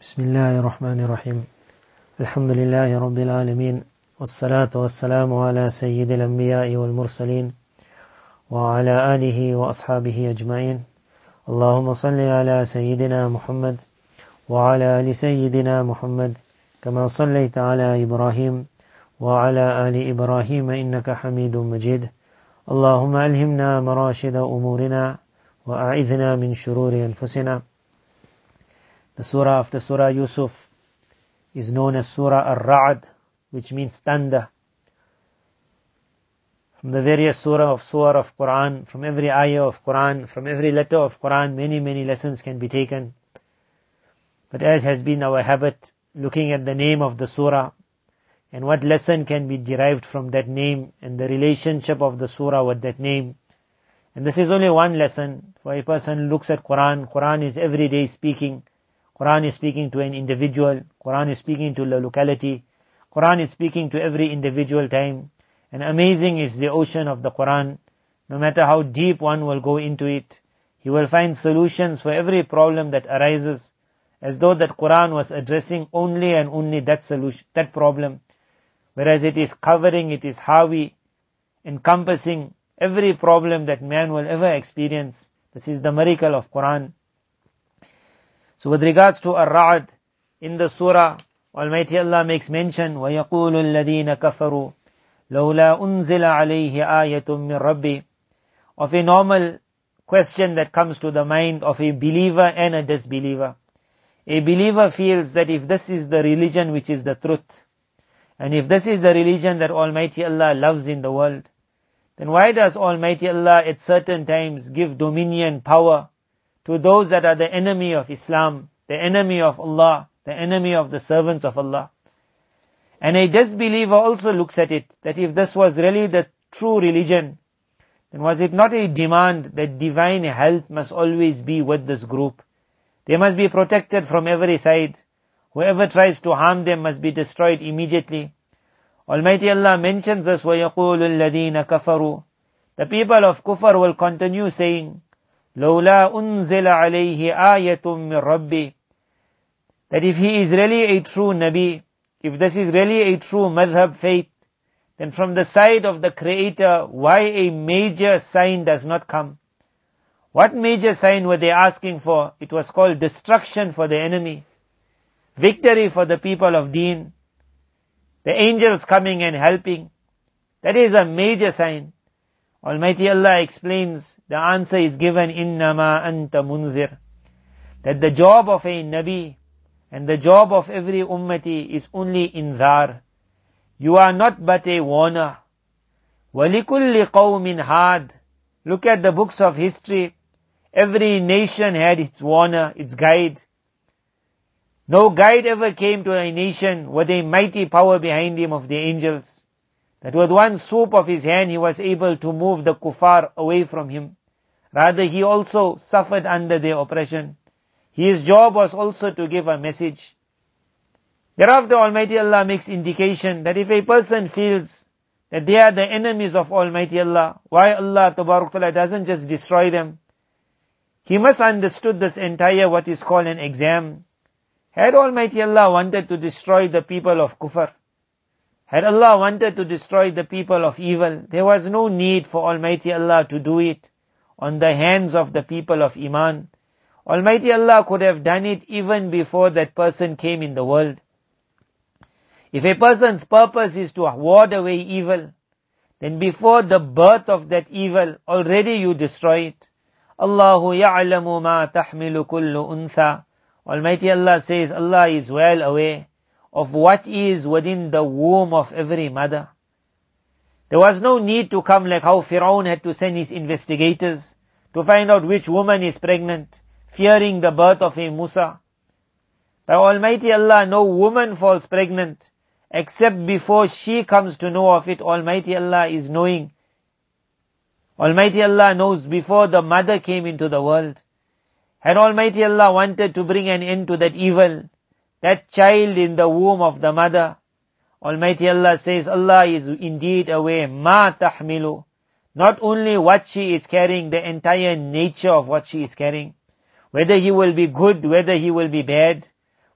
بسم الله الرحمن الرحيم الحمد لله رب العالمين والصلاة والسلام على سيد الأنبياء والمرسلين وعلى آله وأصحابه أجمعين اللهم صل على سيدنا محمد وعلى آل سيدنا محمد كما صليت على إبراهيم وعلى آل إبراهيم إنك حميد مجيد اللهم ألهمنا مراشد أمورنا وأعذنا من شرور أنفسنا The surah after Surah Yusuf is known as Surah Ar-Ra'd, which means thunder. From the various surah of surah of Quran, from every ayah of Quran, from every letter of Quran, many, many lessons can be taken. But as has been our habit, looking at the name of the surah, and what lesson can be derived from that name, and the relationship of the surah with that name. And this is only one lesson. For a person looks at Quran, Quran is every day speaking. Quran is speaking to an individual. Quran is speaking to the locality. Quran is speaking to every individual time. And amazing is the ocean of the Quran. No matter how deep one will go into it, he will find solutions for every problem that arises, as though that Quran was addressing only and only that solution, that problem. Whereas it is covering, it is hawi, encompassing every problem that man will ever experience. This is the miracle of Quran. So with regards to Ar-Ra'd, in the surah, Almighty Allah makes mention, وَيَقُولُ الَّذِينَ كَفَرُوا لَوْلَا أُنزِلَ عَلَيْهِ آيَةٌ مِّن رَبِّي Of a normal question that comes to the mind of a believer and a disbeliever. A believer feels that if this is the religion which is the truth, and if this is the religion that Almighty Allah loves in the world, then why does Almighty Allah at certain times give dominion, power, to those that are the enemy of Islam, the enemy of Allah, the enemy of the servants of Allah. And a disbeliever also looks at it, that if this was really the true religion, then was it not a demand that divine health must always be with this group? They must be protected from every side. Whoever tries to harm them must be destroyed immediately. Almighty Allah mentions this, وَيَقُولُ الَّذِينَ كَفَرُوا The people of Kufr will continue saying, لولا أنزل عليه آية من ربي that if he is really a true Nabi, if this is really a true madhab faith, then from the side of the Creator, why a major sign does not come? What major sign were they asking for? It was called destruction for the enemy, victory for the people of Deen, the angels coming and helping. That is a major sign. Almighty Allah explains, the answer is given, innama anta munzir. That the job of a Nabi and the job of every ummati is only inzar. You are not but a warner. وَلِكُلِّ قَوْمٍ had. Look at the books of history. Every nation had its warner, its guide. No guide ever came to a nation with a mighty power behind him of the angels that with one swoop of his hand he was able to move the kuffar away from him. Rather he also suffered under their oppression. His job was also to give a message. Thereafter Almighty Allah makes indication that if a person feels that they are the enemies of Almighty Allah, why Allah Ta'ala doesn't just destroy them? He must understood this entire what is called an exam. Had Almighty Allah wanted to destroy the people of Kufr, had Allah wanted to destroy the people of evil, there was no need for Almighty Allah to do it on the hands of the people of Iman. Almighty Allah could have done it even before that person came in the world. If a person's purpose is to ward away evil, then before the birth of that evil, already you destroy it. Allahu ya'lamu ma tahmilu kullu untha. Almighty Allah says Allah is well aware of what is within the womb of every mother. There was no need to come like how Firaun had to send his investigators to find out which woman is pregnant, fearing the birth of a Musa. By Almighty Allah, no woman falls pregnant except before she comes to know of it. Almighty Allah is knowing. Almighty Allah knows before the mother came into the world. Had Almighty Allah wanted to bring an end to that evil, that child in the womb of the mother. Almighty Allah says Allah is indeed aware, ma tahmilu. Not only what she is carrying, the entire nature of what she is carrying. Whether he will be good, whether he will be bad.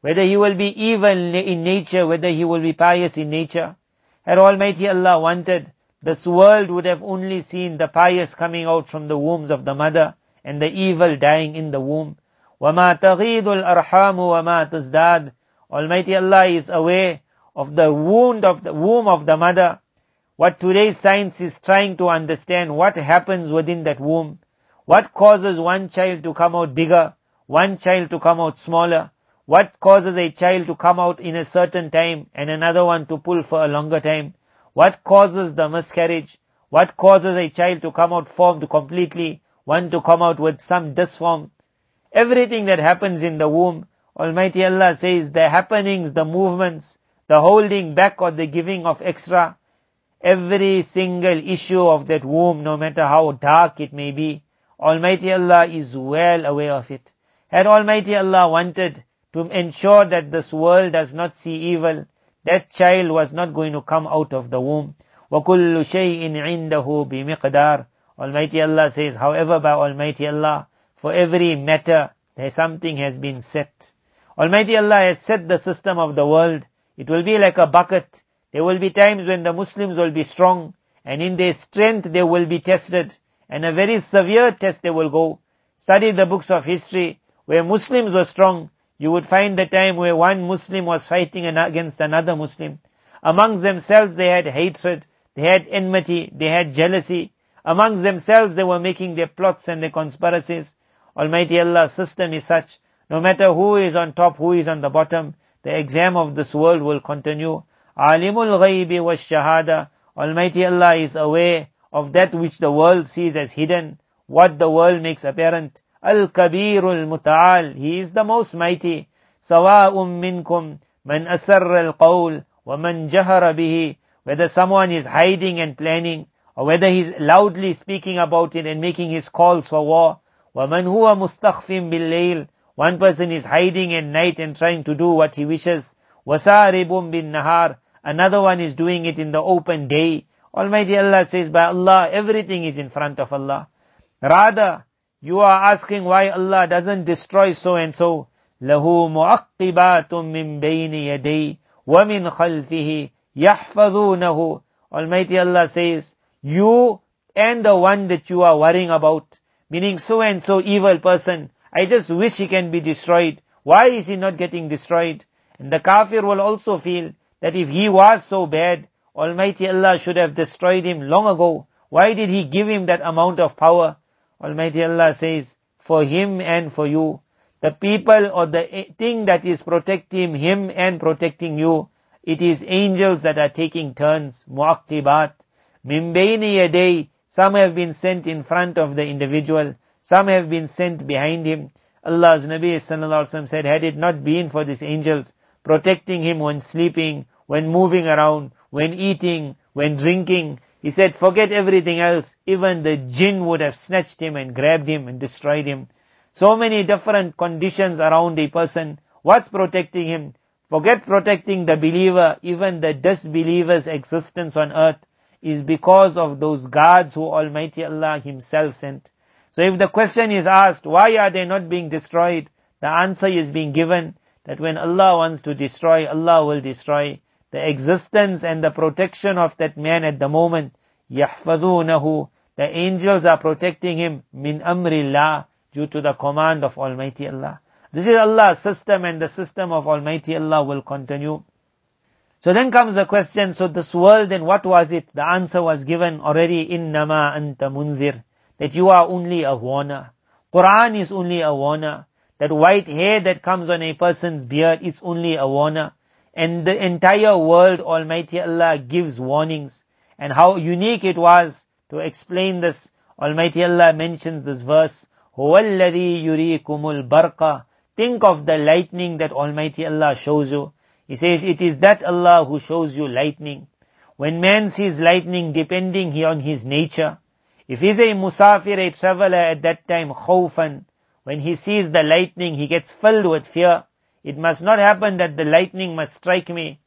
whether he will be evil in nature, whether he will be pious in nature. Had Almighty Allah wanted, this world would have only seen the pious coming out from the wombs of the mother and the evil dying in the womb. وَمَا تَغِيدُ الْأَرْحَامُ وَمَا تَزْدَادُ Almighty Allah is aware of the wound of the womb of the mother. What today's science is trying to understand what happens within that womb. What causes one child to come out bigger, one child to come out smaller. What causes a child to come out in a certain time and another one to pull for a longer time. What causes the miscarriage? What causes a child to come out formed completely, one to come out with some disform? Everything that happens in the womb, Almighty Allah says the happenings, the movements, the holding back or the giving of extra, every single issue of that womb, no matter how dark it may be, Almighty Allah is well aware of it. Had Almighty Allah wanted to ensure that this world does not see evil, that child was not going to come out of the womb. وَكُلُّ شَيْءٍ عِنْدَهُ بِمِقْدَارٍ Almighty Allah says, however by Almighty Allah, for every matter, there something has been set. Almighty Allah has set the system of the world. It will be like a bucket. There will be times when the Muslims will be strong, and in their strength they will be tested, and a very severe test they will go. Study the books of history, where Muslims were strong, you would find the time where one Muslim was fighting against another Muslim. Amongst themselves they had hatred, they had enmity, they had jealousy. Amongst themselves they were making their plots and their conspiracies. Almighty Allah's system is such, no matter who is on top, who is on the bottom, the exam of this world will continue. Alimul ghaibi was shahada. Almighty Allah is aware of that which the world sees as hidden, what the world makes apparent. Al-Kabir al-Muta'al. He is the most mighty. سواء منكم من أسر القول ومن جهر به. Whether someone is hiding and planning, or whether he's loudly speaking about it and making his calls for war. ومن هو مستخف بالليل. One person is hiding at night and trying to do what he wishes. وسارب بالنهار. Another one is doing it in the open day. Almighty Allah says, by Allah, everything is in front of Allah. Rather, you are asking why Allah doesn't destroy so and so. له معقبات من بين يدي ومن خلفه يحفظونه Almighty Allah says, you and the one that you are worrying about, meaning so and so evil person, I just wish he can be destroyed. Why is he not getting destroyed? And the kafir will also feel that if he was so bad, Almighty Allah should have destroyed him long ago. Why did he give him that amount of power? Almighty Allah says, for him and for you. The people or the thing that is protecting him and protecting you, it is angels that are taking turns, mu'aqibat. Min bayni yaday, some have been sent in front of the individual, some have been sent behind him. Allah's Nabi wasallam said, had it not been for these angels protecting him when sleeping, when moving around, when eating, when drinking, he said, forget everything else. Even the jinn would have snatched him and grabbed him and destroyed him. So many different conditions around a person. What's protecting him? Forget protecting the believer. Even the disbeliever's existence on earth is because of those guards who Almighty Allah Himself sent. So if the question is asked, why are they not being destroyed? The answer is being given that when Allah wants to destroy, Allah will destroy the existence and the protection of that man at the moment. يَحْفَظُونَهُ The angels are protecting him min amrillah due to the command of Almighty Allah. This is Allah's system and the system of Almighty Allah will continue. So then comes the question, so this world then what was it? The answer was given already, إِنَّمَا أَنْتَ مُنذِرٌ That you are only a warner. Quran is only a warner. That white hair that comes on a person's beard is only a warner and the entire world Almighty Allah gives warnings and how unique it was to explain this. Almighty Allah mentions this verse, هُوَ الَّذِي يُرِيكُمُ الْبَرْقَ Think of the lightning that Almighty Allah shows you. He says, it is that Allah who shows you lightning. When man sees lightning depending on his nature, if he's a musafir, a traveler at that time, khawfan, when he sees the lightning, he gets filled with fear. It must not happen that the lightning must strike me.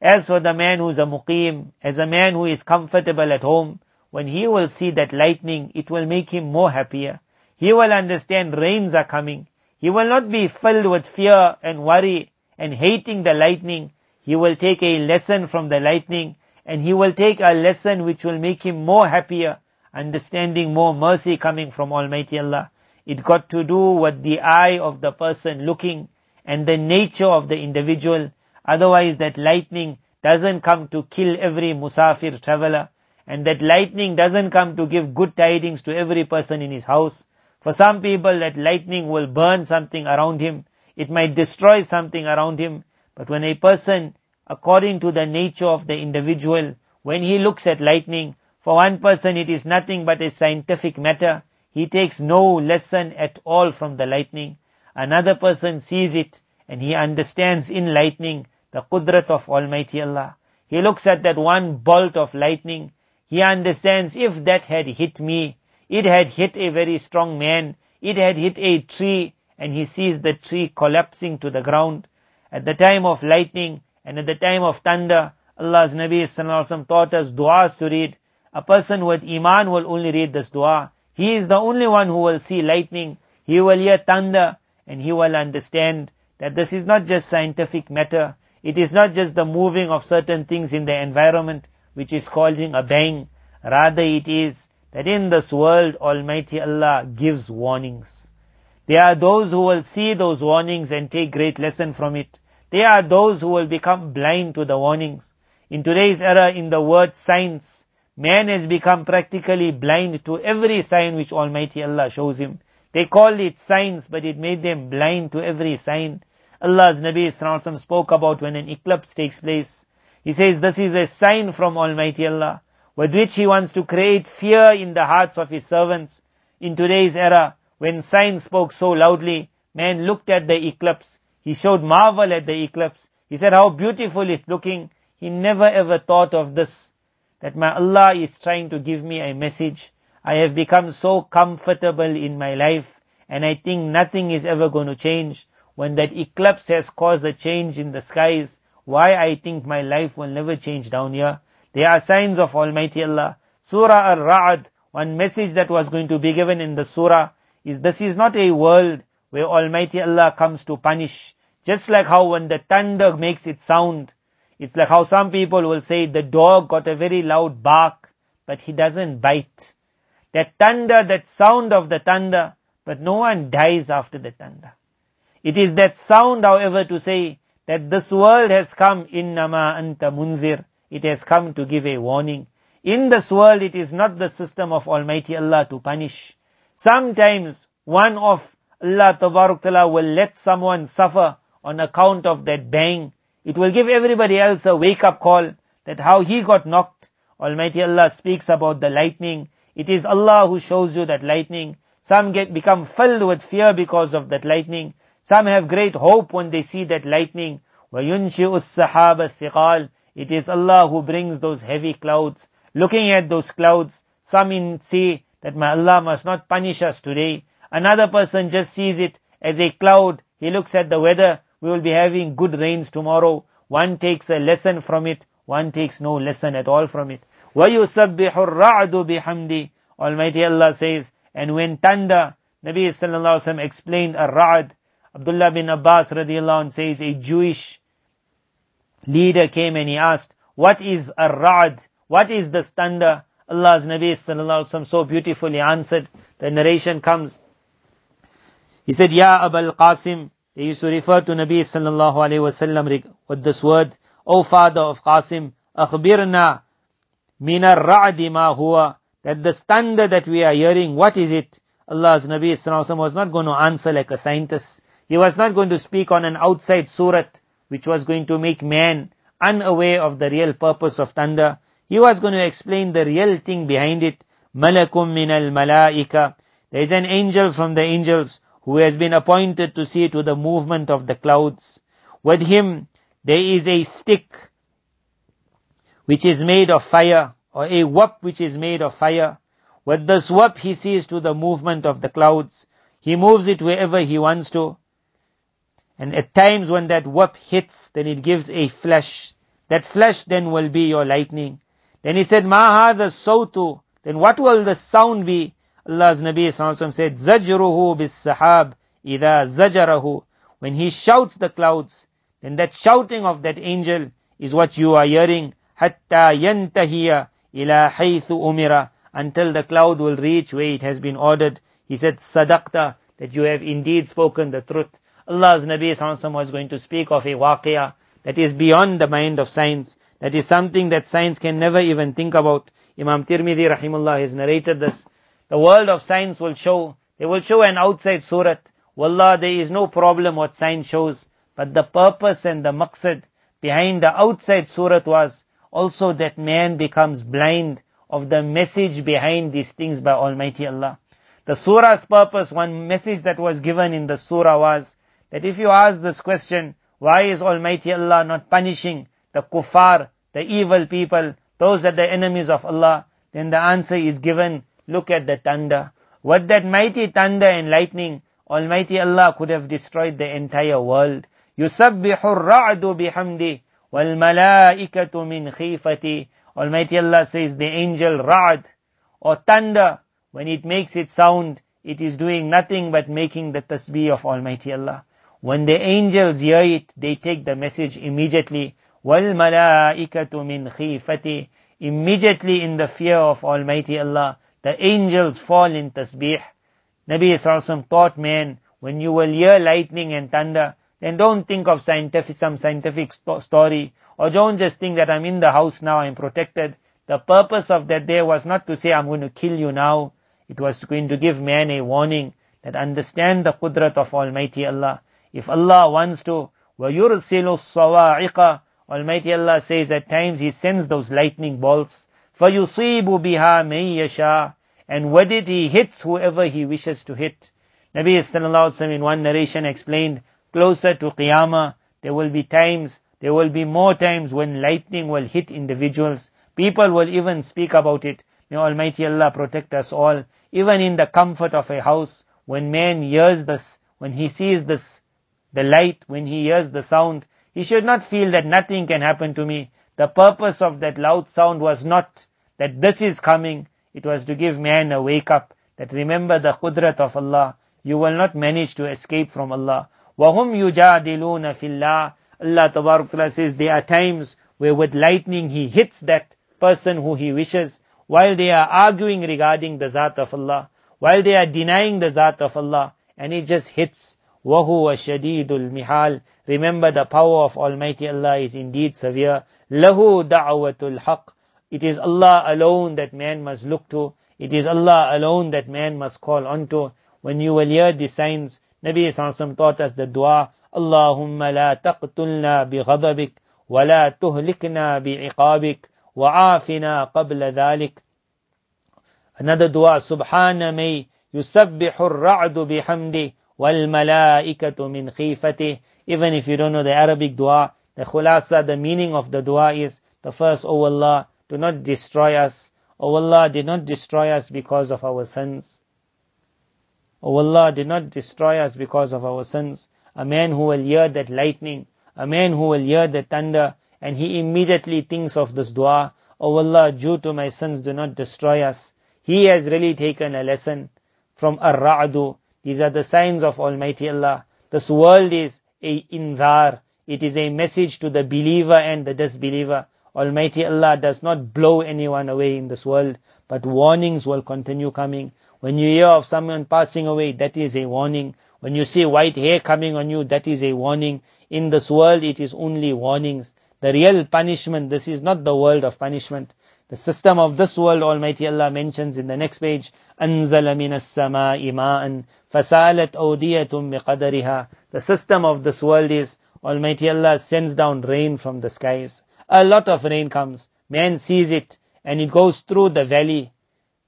As for the man who is a muqim, as a man who is comfortable at home, when he will see that lightning, it will make him more happier. He will understand rains are coming. He will not be filled with fear and worry and hating the lightning, he will take a lesson from the lightning and he will take a lesson which will make him more happier, understanding more mercy coming from Almighty Allah. It got to do with the eye of the person looking and the nature of the individual. Otherwise that lightning doesn't come to kill every musafir traveler and that lightning doesn't come to give good tidings to every person in his house. For some people that lightning will burn something around him. It might destroy something around him. But when a person, according to the nature of the individual, when he looks at lightning, for one person it is nothing but a scientific matter. He takes no lesson at all from the lightning. Another person sees it and he understands in lightning the qudrat of Almighty Allah. He looks at that one bolt of lightning. He understands if that had hit me, it had hit a very strong man. It had hit a tree and he sees the tree collapsing to the ground. At the time of lightning and at the time of thunder, Allah's Nabi Sallallahu taught us du'as to read. A person with iman will only read this dua. He is the only one who will see lightning. He will hear thunder and he will understand that this is not just scientific matter. It is not just the moving of certain things in the environment which is causing a bang. Rather it is that in this world Almighty Allah gives warnings. There are those who will see those warnings and take great lesson from it. There are those who will become blind to the warnings. In today's era, in the word science, man has become practically blind to every sign which Almighty Allah shows him. They called it signs, but it made them blind to every sign. Allah's Nabi Sallallahu spoke about when an eclipse takes place. He says this is a sign from Almighty Allah, with which He wants to create fear in the hearts of His servants. In today's era, when signs spoke so loudly, man looked at the eclipse. He showed marvel at the eclipse. He said how beautiful it's looking. He never ever thought of this. That my Allah is trying to give me a message. I have become so comfortable in my life and I think nothing is ever going to change. When that eclipse has caused a change in the skies, why I think my life will never change down here. There are signs of Almighty Allah. Surah Al-Ra'd, one message that was going to be given in the surah is this is not a world where Almighty Allah comes to punish. Just like how when the thunder makes its sound, it's like how some people will say the dog got a very loud bark, but he doesn't bite. That thunder, that sound of the thunder, but no one dies after the thunder. It is that sound, however, to say that this world has come, in nama anta munzir, it has come to give a warning. In this world, it is not the system of Almighty Allah to punish. Sometimes one of Allah Ta'ala will let someone suffer on account of that bang. It will give everybody else a wake up call that how he got knocked. Almighty Allah speaks about the lightning. It is Allah who shows you that lightning. Some get become filled with fear because of that lightning. Some have great hope when they see that lightning. وَيُنْشِئُ السَّحَابَ الثِّقَالِ It is Allah who brings those heavy clouds. Looking at those clouds, some in say that my Allah must not punish us today. Another person just sees it as a cloud. He looks at the weather. We will be having good rains tomorrow. One takes a lesson from it. One takes no lesson at all from it. وَيُسَبِّحُ الرَّعْدُ بِحَمْدِ Almighty Allah says, and when thunder, Nabi sallallahu alaihi wasallam explained a ra'd. Abdullah bin Abbas radiallahu anh says a Jewish leader came and he asked, what is a ra'd? What is the thunder? Allah's Nabi sallallahu alaihi wasallam so beautifully answered. The narration comes. He said, Ya Abul Qasim, he used to refer to Nabi sallallahu alaihi wasallam with this word, O father of Qasim, akhbirna min ar-ra'di ma huwa, that the thunder that we are hearing, what is it? Allah's Nabi sallallahu was not going to answer like a scientist. He was not going to speak on an outside surat, which was going to make man unaware of the real purpose of thunder. He was going to explain the real thing behind it. Malakum al malaika. There is an angel from the angels who has been appointed to see to the movement of the clouds. With him, there is a stick which is made of fire, or a whip which is made of fire. With this whip, he sees to the movement of the clouds. He moves it wherever he wants to. And at times when that whip hits, then it gives a flash. That flash then will be your lightning. Then he said, Ma the. Then what will the sound be? Allah's Nabi said, Zajruhu bis sahab idha zajarahu. When he shouts the clouds, then that shouting of that angel is what you are hearing. Hatta yantahiya ila haythu umira. Until the cloud will reach where it has been ordered. He said, sadaqta, that you have indeed spoken the truth. Allah's Nabi Sallallahu was going to speak of a waqiyah that is beyond the mind of science. That is something that science can never even think about. Imam Tirmidhi rahimullah has narrated this. The world of science will show, they will show an outside surat. Wallah, there is no problem what science shows. But the purpose and the maqsad behind the outside surat was also that man becomes blind of the message behind these things by Almighty Allah. The surah's purpose, one message that was given in the surah was that if you ask this question, why is Almighty Allah not punishing the kuffar, the evil people, those that are the enemies of Allah, then the answer is given, look at the thunder. What that mighty thunder and lightning, Almighty Allah could have destroyed the entire world. يُسَبِّحُ الرَّعْدُ بِحَمْدِ وَالْمَلَائِكَةُ مِنْ خِيفَتِ Almighty Allah says the angel Ra'd or thunder, when it makes its sound, it is doing nothing but making the tasbih of Almighty Allah. When the angels hear it, they take the message immediately. وَالْمَلَائِكَةُ مِنْ خِيفَتِ Immediately in the fear of Almighty Allah, the angels fall in tasbih. Nabi Sallallahu taught man, when you will hear lightning and thunder, then don't think of scientific, some scientific story, or don't just think that I'm in the house now, I'm protected. The purpose of that day was not to say, I'm going to kill you now. It was going to give man a warning that understand the qudrat of Almighty Allah. If Allah wants to, وَيُرْسِلُ الصَّوَاعِقَ Almighty Allah says at times He sends those lightning bolts. فَيُصِيبُ بِهَا مَن يَشَاءُ and with it He hits whoever He wishes to hit. Nabi Sallallahu Alaihi in one narration explained, closer to Qiyamah, there will be times, there will be more times when lightning will hit individuals. People will even speak about it. May Almighty Allah protect us all. Even in the comfort of a house, when man hears this, when he sees this, the light, when he hears the sound, he should not feel that nothing can happen to me. The purpose of that loud sound was not that this is coming. It was to give man a wake up. That remember the qudrat of Allah. You will not manage to escape from Allah. وَهُمْ يُجَادِلُونَ فِي اللَّهِ Allah Tabarak says there are times where with lightning He hits that person who He wishes while they are arguing regarding the Zat of Allah, while they are denying the Zat of Allah, and it just hits. وَهُوَ شَدِيدُ الْمِحَالِ Remember the power of Almighty Allah is indeed severe. Lahu da'watul haq. it is Allah alone that man must look to. It is Allah alone that man must call unto. When you will hear the signs, Nabi Sallallahu taught us the dua, Allahumma la taqtulna bi ghadabik, wa la tuhlikna bi iqabik, wa afina qabla dhalik. Another dua, Subhana may yusabbihu ar-ra'du bihamdi, wal malaikatu min khifati. Even if you don't know the Arabic dua, the khulasa, the meaning of the dua is, the first, O oh Allah, do not destroy us. O Allah, do not destroy us because of our sins. O Allah, do not destroy us because of our sins. A man who will hear that lightning, a man who will hear the thunder, and he immediately thinks of this dua, O Allah, due to my sins, do not destroy us. He has really taken a lesson from Ar-Ra'du. These are the signs of Almighty Allah. This world is a inzar. It is a message to the believer and the disbeliever. Almighty Allah does not blow anyone away in this world, but warnings will continue coming. When you hear of someone passing away, that is a warning. When you see white hair coming on you, that is a warning. In this world, it is only warnings. The real punishment, this is not the world of punishment. The system of this world, Almighty Allah mentions in the next page, أنزل من السماء ماء فسالت أودية بقدرها. The system of this world is Almighty Allah sends down rain from the skies. A lot of rain comes. Man sees it and it goes through the valley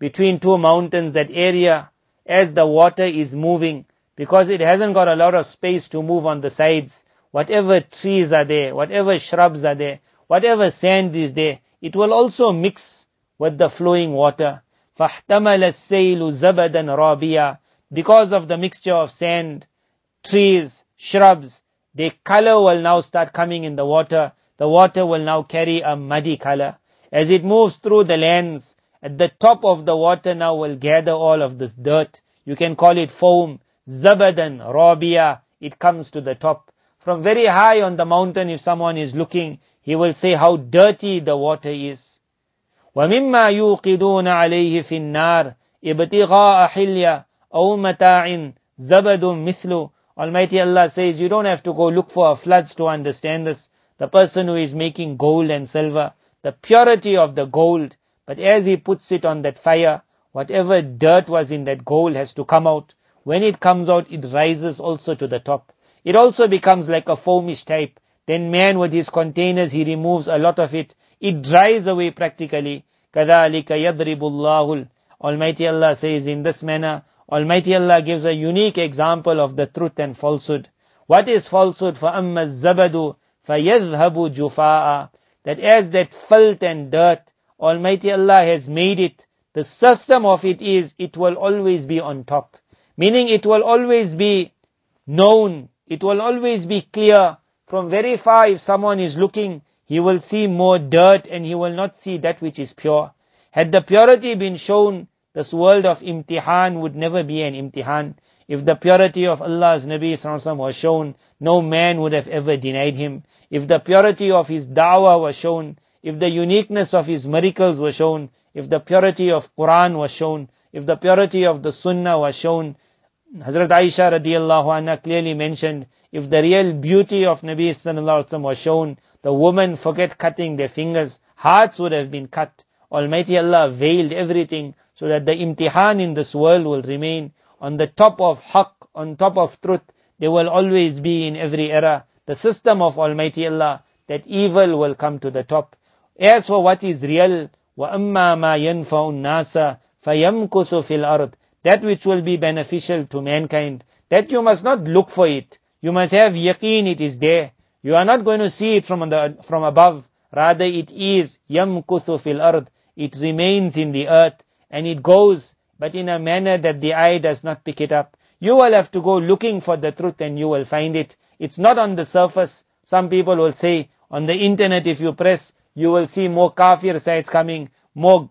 between two mountains, that area, as the water is moving, because it hasn't got a lot of space to move on the sides. Whatever trees are there, whatever shrubs are there, whatever sand is there, it will also mix with the flowing water. فَاحْتَمَلَ السَّيْلُ زَبَدًا رَابِيًا Because of the mixture of sand, trees, shrubs, their color will now start coming in the water. The water will now carry a muddy color. As it moves through the lands, at the top of the water now will gather all of this dirt. You can call it foam. Zabadan, rabia. It comes to the top. From very high on the mountain, if someone is looking, he will say how dirty the water is. وَمِمَّا يُوقِدُونَ عَلَيْهِ فِي النَّارِ ابْتِغَاءَ حِلْيَةٍ أَوْ مَتَاعٍ زَبَدٌ مِثْلُ Almighty Allah says, you don't have to go look for floods to understand this. The person who is making gold and silver, the purity of the gold, but as he puts it on that fire, whatever dirt was in that gold has to come out. When it comes out, it rises also to the top. It also becomes like a foamish type. Then man with his containers, he removes a lot of it. It dries away practically. كَذَلِكَ يَضْرِبُ اللَّهُ Almighty Allah says in this manner, Almighty Allah gives a unique example of the truth and falsehood. What is falsehood? فَأَمَّا الزَّبَدُ فَيَذْهَبُ جُفَاءً That as that filth and dirt, Almighty Allah has made it, the system of it is, it will always be on top. Meaning it will always be known, it will always be clear. From very far, if someone is looking, he will see more dirt and he will not see that which is pure. Had the purity been shown, this world of imtihan would never be an imtihan. If the purity of Allah's Nabi Sallallahu was shown, no man would have ever denied him. If the purity of his da'wah was shown, if the uniqueness of his miracles was shown, if the purity of Quran was shown, if the purity of the Sunnah was shown, Hazrat Aisha radiallahu anha clearly mentioned, if the real beauty of Nabi sallallahu alaihi was shown, the women forget cutting their fingers, hearts would have been cut. Almighty Allah veiled everything so that the imtihan in this world will remain on the top of haqq, on top of truth. There will always be in every era the system of Almighty Allah that evil will come to the top. As for what is real, وَأَمَّا مَا يَنْفَعُ النَّاسَ فَيَمْكُسُ فِي الْأَرْضِ That which will be beneficial to mankind, that you must not look for it. You must have yaqeen it is there. You are not going to see it from, the, from above. Rather it is يَمْكُثُ فِي الْأَرْضِ It remains in the earth and it goes, but in a manner that the eye does not pick it up. You will have to go looking for the truth and you will find it. It's not on the surface. Some people will say, on the internet if you press, you will see more kafir sites coming, more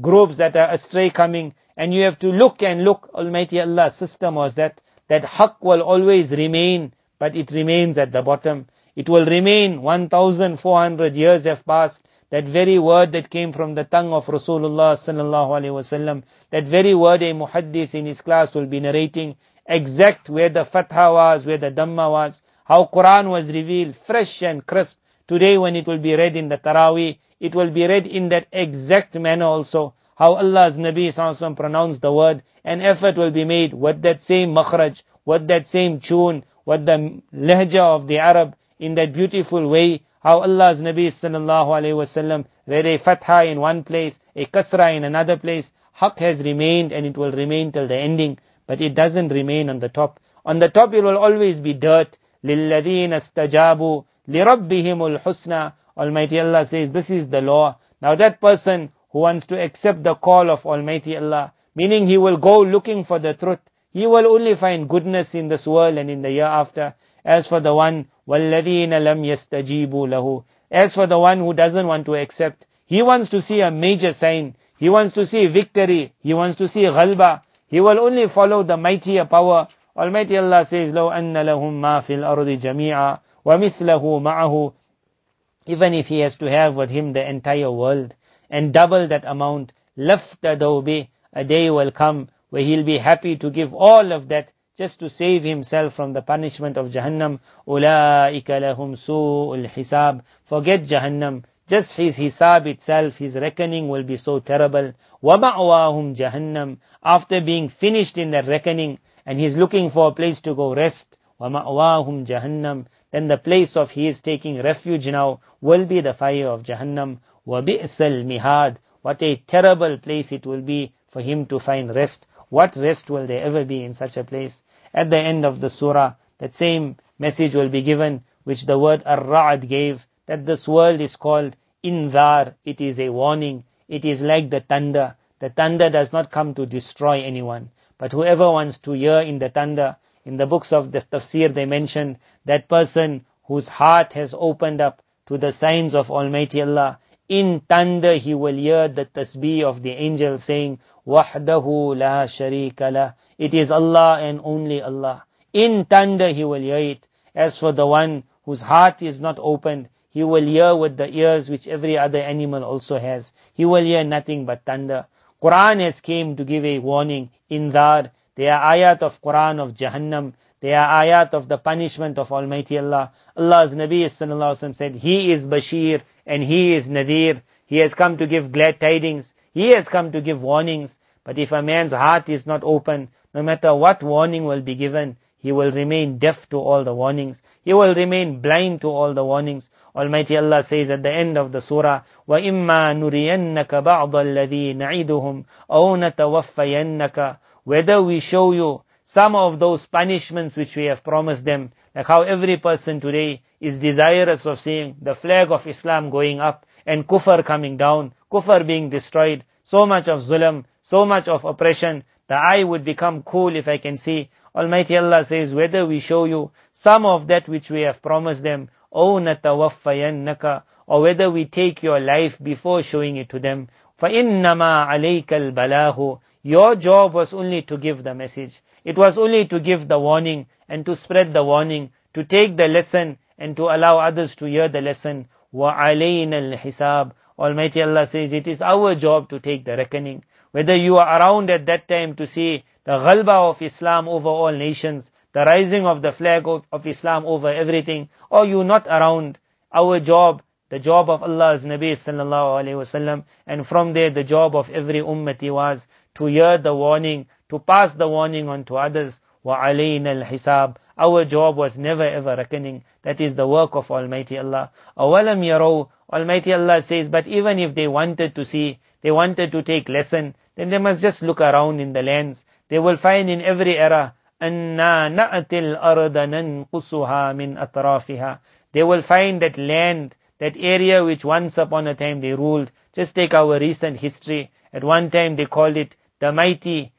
groups that are astray coming, and you have to look and look. Almighty Allah's system was that, that haqq will always remain, but it remains at the bottom. It will remain 1400 years have passed, that very word that came from the tongue of Rasulullah sallallahu alaihi wasallam, that very word a muhaddis in his class will be narrating exact where the fatha was, where the dhamma was, how Quran was revealed, fresh and crisp. Today when it will be read in the Taraweeh, it will be read in that exact manner also. How Allah's Nabi sallallahu pronounced the word, and effort will be made with that same makhraj, with that same tune, with the lehja of the Arab, in that beautiful way, how Allah's Nabi sallallahu alayhi wasallam read a fatha in one place, a kasra in another place. Haqq has remained and it will remain till the ending, but it doesn't remain on the top. On the top it will always be dirt. لِلَّذِينَ اسْتَجَابُوا لِرَبِّهِمُ الْحُسْنَى Almighty Allah says this is the law. Now that person who wants to accept the call of Almighty Allah, meaning he will go looking for the truth, he will only find goodness in this world and in the year after. As for the one, وَالَّذِينَ لَمْ يَسْتَجِيبُوا لَهُ As for the one who doesn't want to accept, he wants to see a major sign. He wants to see victory. He wants to see ghalba. He will only follow the mightier power. Almighty Allah says, لَوْ أَنَّ لَهُم مَا فِي الْأَرْضِ جَمِيعًا وَمِثْلَهُ مَعَهُ Even if he has to have with him the entire world and double that amount, لَفْتَدَوْ بِهِ A day will come where he'll be happy to give all of that just to save himself from the punishment of Jahannam. أُولَٰئِكَ لَهُمْ سُوءُ الْحِسَابِ Forget Jahannam. Just his hisab itself, his reckoning will be so terrible. وَمَعْوَاهُمْ jahannam. After being finished in that reckoning, and he's looking for a place to go rest, وَمَعْوَاهُمْ jahannam. Then the place of he is taking refuge now will be the fire of Jahannam. وَبِئْسَ mihad. What a terrible place it will be for him to find rest. What rest will there ever be in such a place? At the end of the surah, that same message will be given which the word Ar-Ra'd gave that this world is called Indar. It is a warning. It is like the thunder. The thunder does not come to destroy anyone. But whoever wants to hear in the thunder, in the books of the tafsir they mention that person whose heart has opened up to the signs of Almighty Allah. In thunder he will hear the tasbih of the angel saying, Wahdahu la sharika la. It is Allah and only Allah. In thunder he will hear it. As for the one whose heart is not opened, he will hear with the ears which every other animal also has. He will hear nothing but thunder. Quran has came to give a warning. In that, there are ayat of Quran of Jahannam. There are ayat of the punishment of Almighty Allah. Allah's Nabi sallallahu said, He is Bashir and He is Nadir. He has come to give glad tidings. He has come to give warnings. But if a man's heart is not open, no matter what warning will be given, he will remain deaf to all the warnings. He will remain blind to all the warnings. Almighty Allah says at the end of the surah, وَإِمَّا نُرِيَنَّكَ بَعْضَ الَّذِي نَعِدُهُمْ أَوْ نَتَوَفَّيَنَّكَ Whether we show you some of those punishments which we have promised them, like how every person today is desirous of seeing the flag of Islam going up and kufr coming down, kufr being destroyed, so much of zulm, so much of oppression, the eye would become cool if I can see Almighty Allah says, whether we show you some of that which we have promised them, أَوْ نَتَوَفَّيَنَّكَ Or whether we take your life before showing it to them. فَإِنَّمَا عَلَيْكَ الْبَلَاهُ Your job was only to give the message. It was only to give the warning and to spread the warning, to take the lesson and to allow others to hear the lesson. وَعَلَيْنَا الْحِسَابِ Almighty Allah says, it is our job to take the reckoning. Whether you are around at that time to see the ghalba of Islam over all nations, the rising of the flag of, of Islam over everything, or you not around, our job, the job of Allah's Nabi sallallahu alayhi wasallam, and from there the job of every ummati was to hear the warning, to pass the warning on to others. وَعَلَيْنَا الْحِسَابِ Our job was never ever reckoning. That is the work of Almighty Allah. أَوَلَمْ يَرَوْا Almighty Allah says, but even if they wanted to see, they wanted to take lesson, then they must just look around in the lands. They will find in every era, أَنَّا نَأْتِ الْأَرْضَ نَنْقُصُهَا مِنْ أَطْرَافِهَا They will find that land, that area which once upon a time they ruled. Just take our recent history. At one time they called it the mighty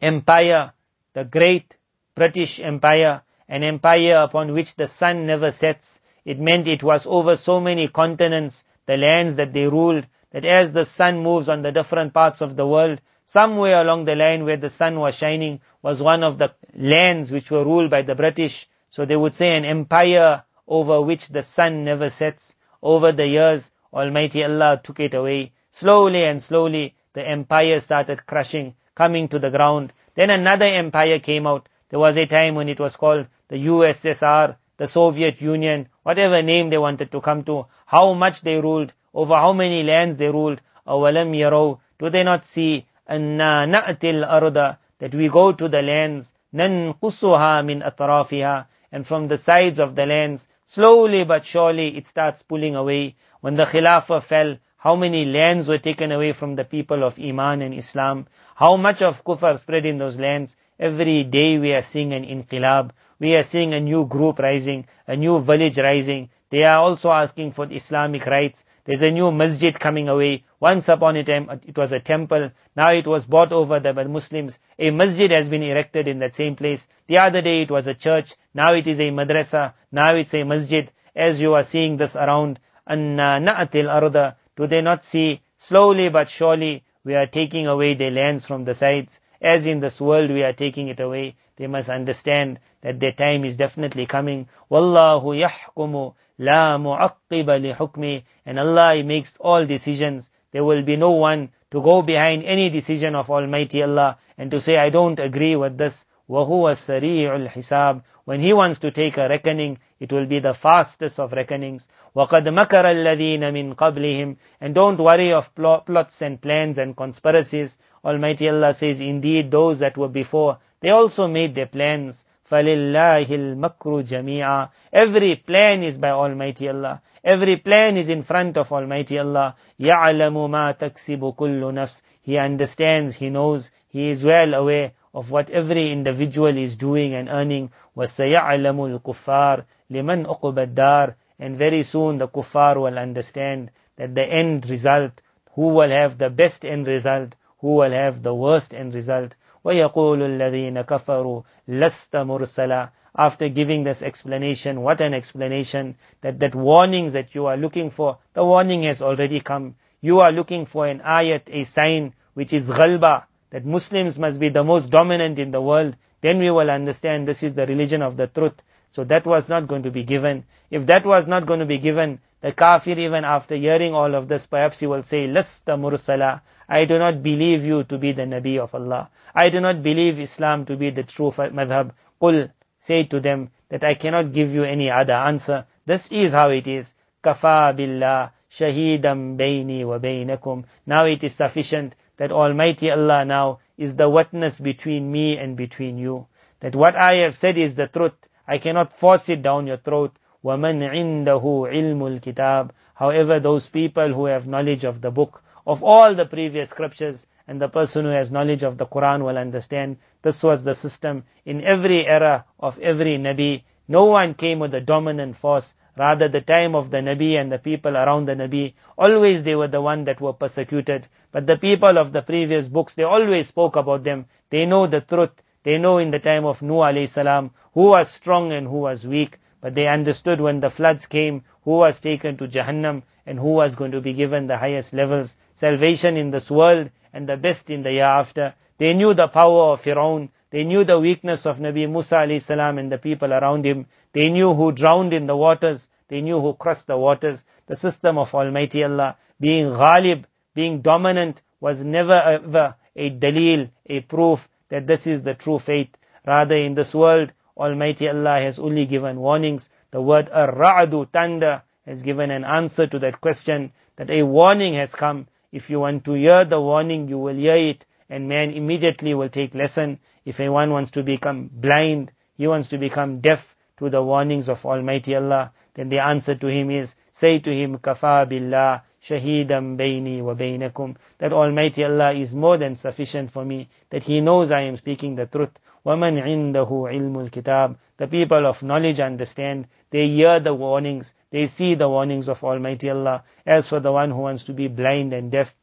empire, the great British empire, an empire upon which the sun never sets. It meant it was over so many continents, the lands that they ruled, that as the sun moves on the different parts of the world, somewhere along the line where the sun was shining was one of the lands which were ruled by the British. So they would say an empire over which the sun never sets. Over the years, Almighty Allah took it away. Slowly and slowly, the empire started crushing, coming to the ground. Then another empire came out. There was a time when it was called the USSR, the Soviet Union, whatever name they wanted to come to, how much they ruled, over how many lands they ruled. أَوَلَمْ يَرَوْا Do they not see أَنَّا نَأْتِي الْأَرْضَ That we go to the lands, نَنْقُصُهَا مِنْ أَطْرَافِهَا And from the sides of the lands, slowly but surely it starts pulling away. When the Khilafah fell, how many lands were taken away from the people of Iman and Islam? How much of kufr spread in those lands? Every day we are seeing an inqilab. We are seeing a new group rising, a new village rising. They are also asking for Islamic rights. There's a new masjid coming away. Once upon a time, it was a temple. Now it was bought over by the Muslims. A masjid has been erected in that same place. The other day it was a church. Now it is a madrasa. Now it's a masjid. As you are seeing this around, na'atil arda. Do they not see? Slowly but surely, we are taking away their lands from the sides. As in this world, we are taking it away. They must understand that their time is definitely coming. Wallahu yahkumu La mu'aqqiba li hukmi. And Allah makes all decisions. There will be no one to go behind any decision of Almighty Allah and to say, I don't agree with this. وَهُوَ سَرِيعُ الْحِسَابِ When He wants to take a reckoning, it will be the fastest of reckonings. وَقَدْ مَكَرَ الَّذِينَ مِنْ قَبْلِهِمْ And don't worry of plots and plans and conspiracies. Almighty Allah says, indeed those that were before, they also made their plans. فَلِلَّهِ الْمَكْرُ جَمِيعًا Every plan is by Almighty Allah. Every plan is in front of Almighty Allah. يَعْلَمُ مَا تَكْسِبُ كُلُّ نَفْسٍ He understands, He knows, He is well aware of what every individual is doing and earning. وَسَيَعْلَمُ الْكُفَّارِ لِمَنْ أُقُبَ الدَّارِ And very soon the kuffar will understand that the end result, who will have the best end result, who will have the worst end result. وَيَقُولُ الَّذِينَ كَفَرُوا لَسْتَ مُرْسَلًا After giving this explanation, what an explanation, that that warnings that you are looking for, the warning has already come. You are looking for an ayat, a sign, which is ghalba, that Muslims must be the most dominant in the world. Then we will understand this is the religion of the truth. So that was not going to be given. If that was not going to be given, the kafir even after hearing all of this, perhaps he will say, Lasta mursala. I do not believe you to be the Nabi of Allah. I do not believe Islam to be the true madhab. Qul, say to them that I cannot give you any other answer. This is how it is. Kafa billah shahidam bayni wa baynakum. Now it is sufficient that Almighty Allah now is the witness between me and between you. That what I have said is the truth. I cannot force it down your throat. وَمَنْ عِنْدَهُ عِلْمُ الْكِتَابِ However, those people who have knowledge of the book, of all the previous scriptures, and the person who has knowledge of the Quran will understand this was the system in every era of every Nabi. No one came with a dominant force. Rather, the time of the Nabi and the people around the Nabi, always they were the one that were persecuted. But the people of the previous books, they always spoke about them. They know the truth. They know in the time of Nuh alayhi salam, who was strong and who was weak. But they understood when the floods came, who was taken to Jahannam and who was going to be given the highest levels, salvation in this world and the best in the year after. They knew the power of Firaun. They knew the weakness of Nabi Musa alayhi salam and the people around him. They knew who drowned in the waters. They knew who crossed the waters. The system of Almighty Allah being ghalib, being dominant was never ever a dalil, a proof that this is the true faith. Rather in this world, Almighty Allah has only given warnings. The word ar-ra'du, thunder, has given an answer to that question, that a warning has come. If you want to hear the warning, you will hear it, and man immediately will take lesson. If anyone wants to become blind, he wants to become deaf to the warnings of Almighty Allah, then the answer to him is, say to him, kafa billah, shahidam bayni wa baynakum, that Almighty Allah is more than sufficient for me, that He knows I am speaking the truth. وَمَنْ عِنْدَهُ عِلْمُ الْكِتَابِ The people of knowledge understand, they hear the warnings, they see the warnings of Almighty Allah. As for the one who wants to be blind and deaf,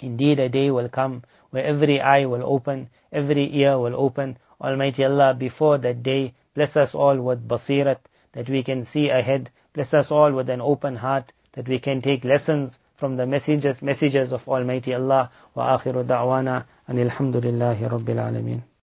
indeed a day will come where every eye will open, every ear will open. Almighty Allah, before that day, bless us all with basirat, that we can see ahead. Bless us all with an open heart, that we can take lessons from the messages, messages of Almighty Allah. Wa akhiru da'wana, and alhamdulillahi rabbil alameen.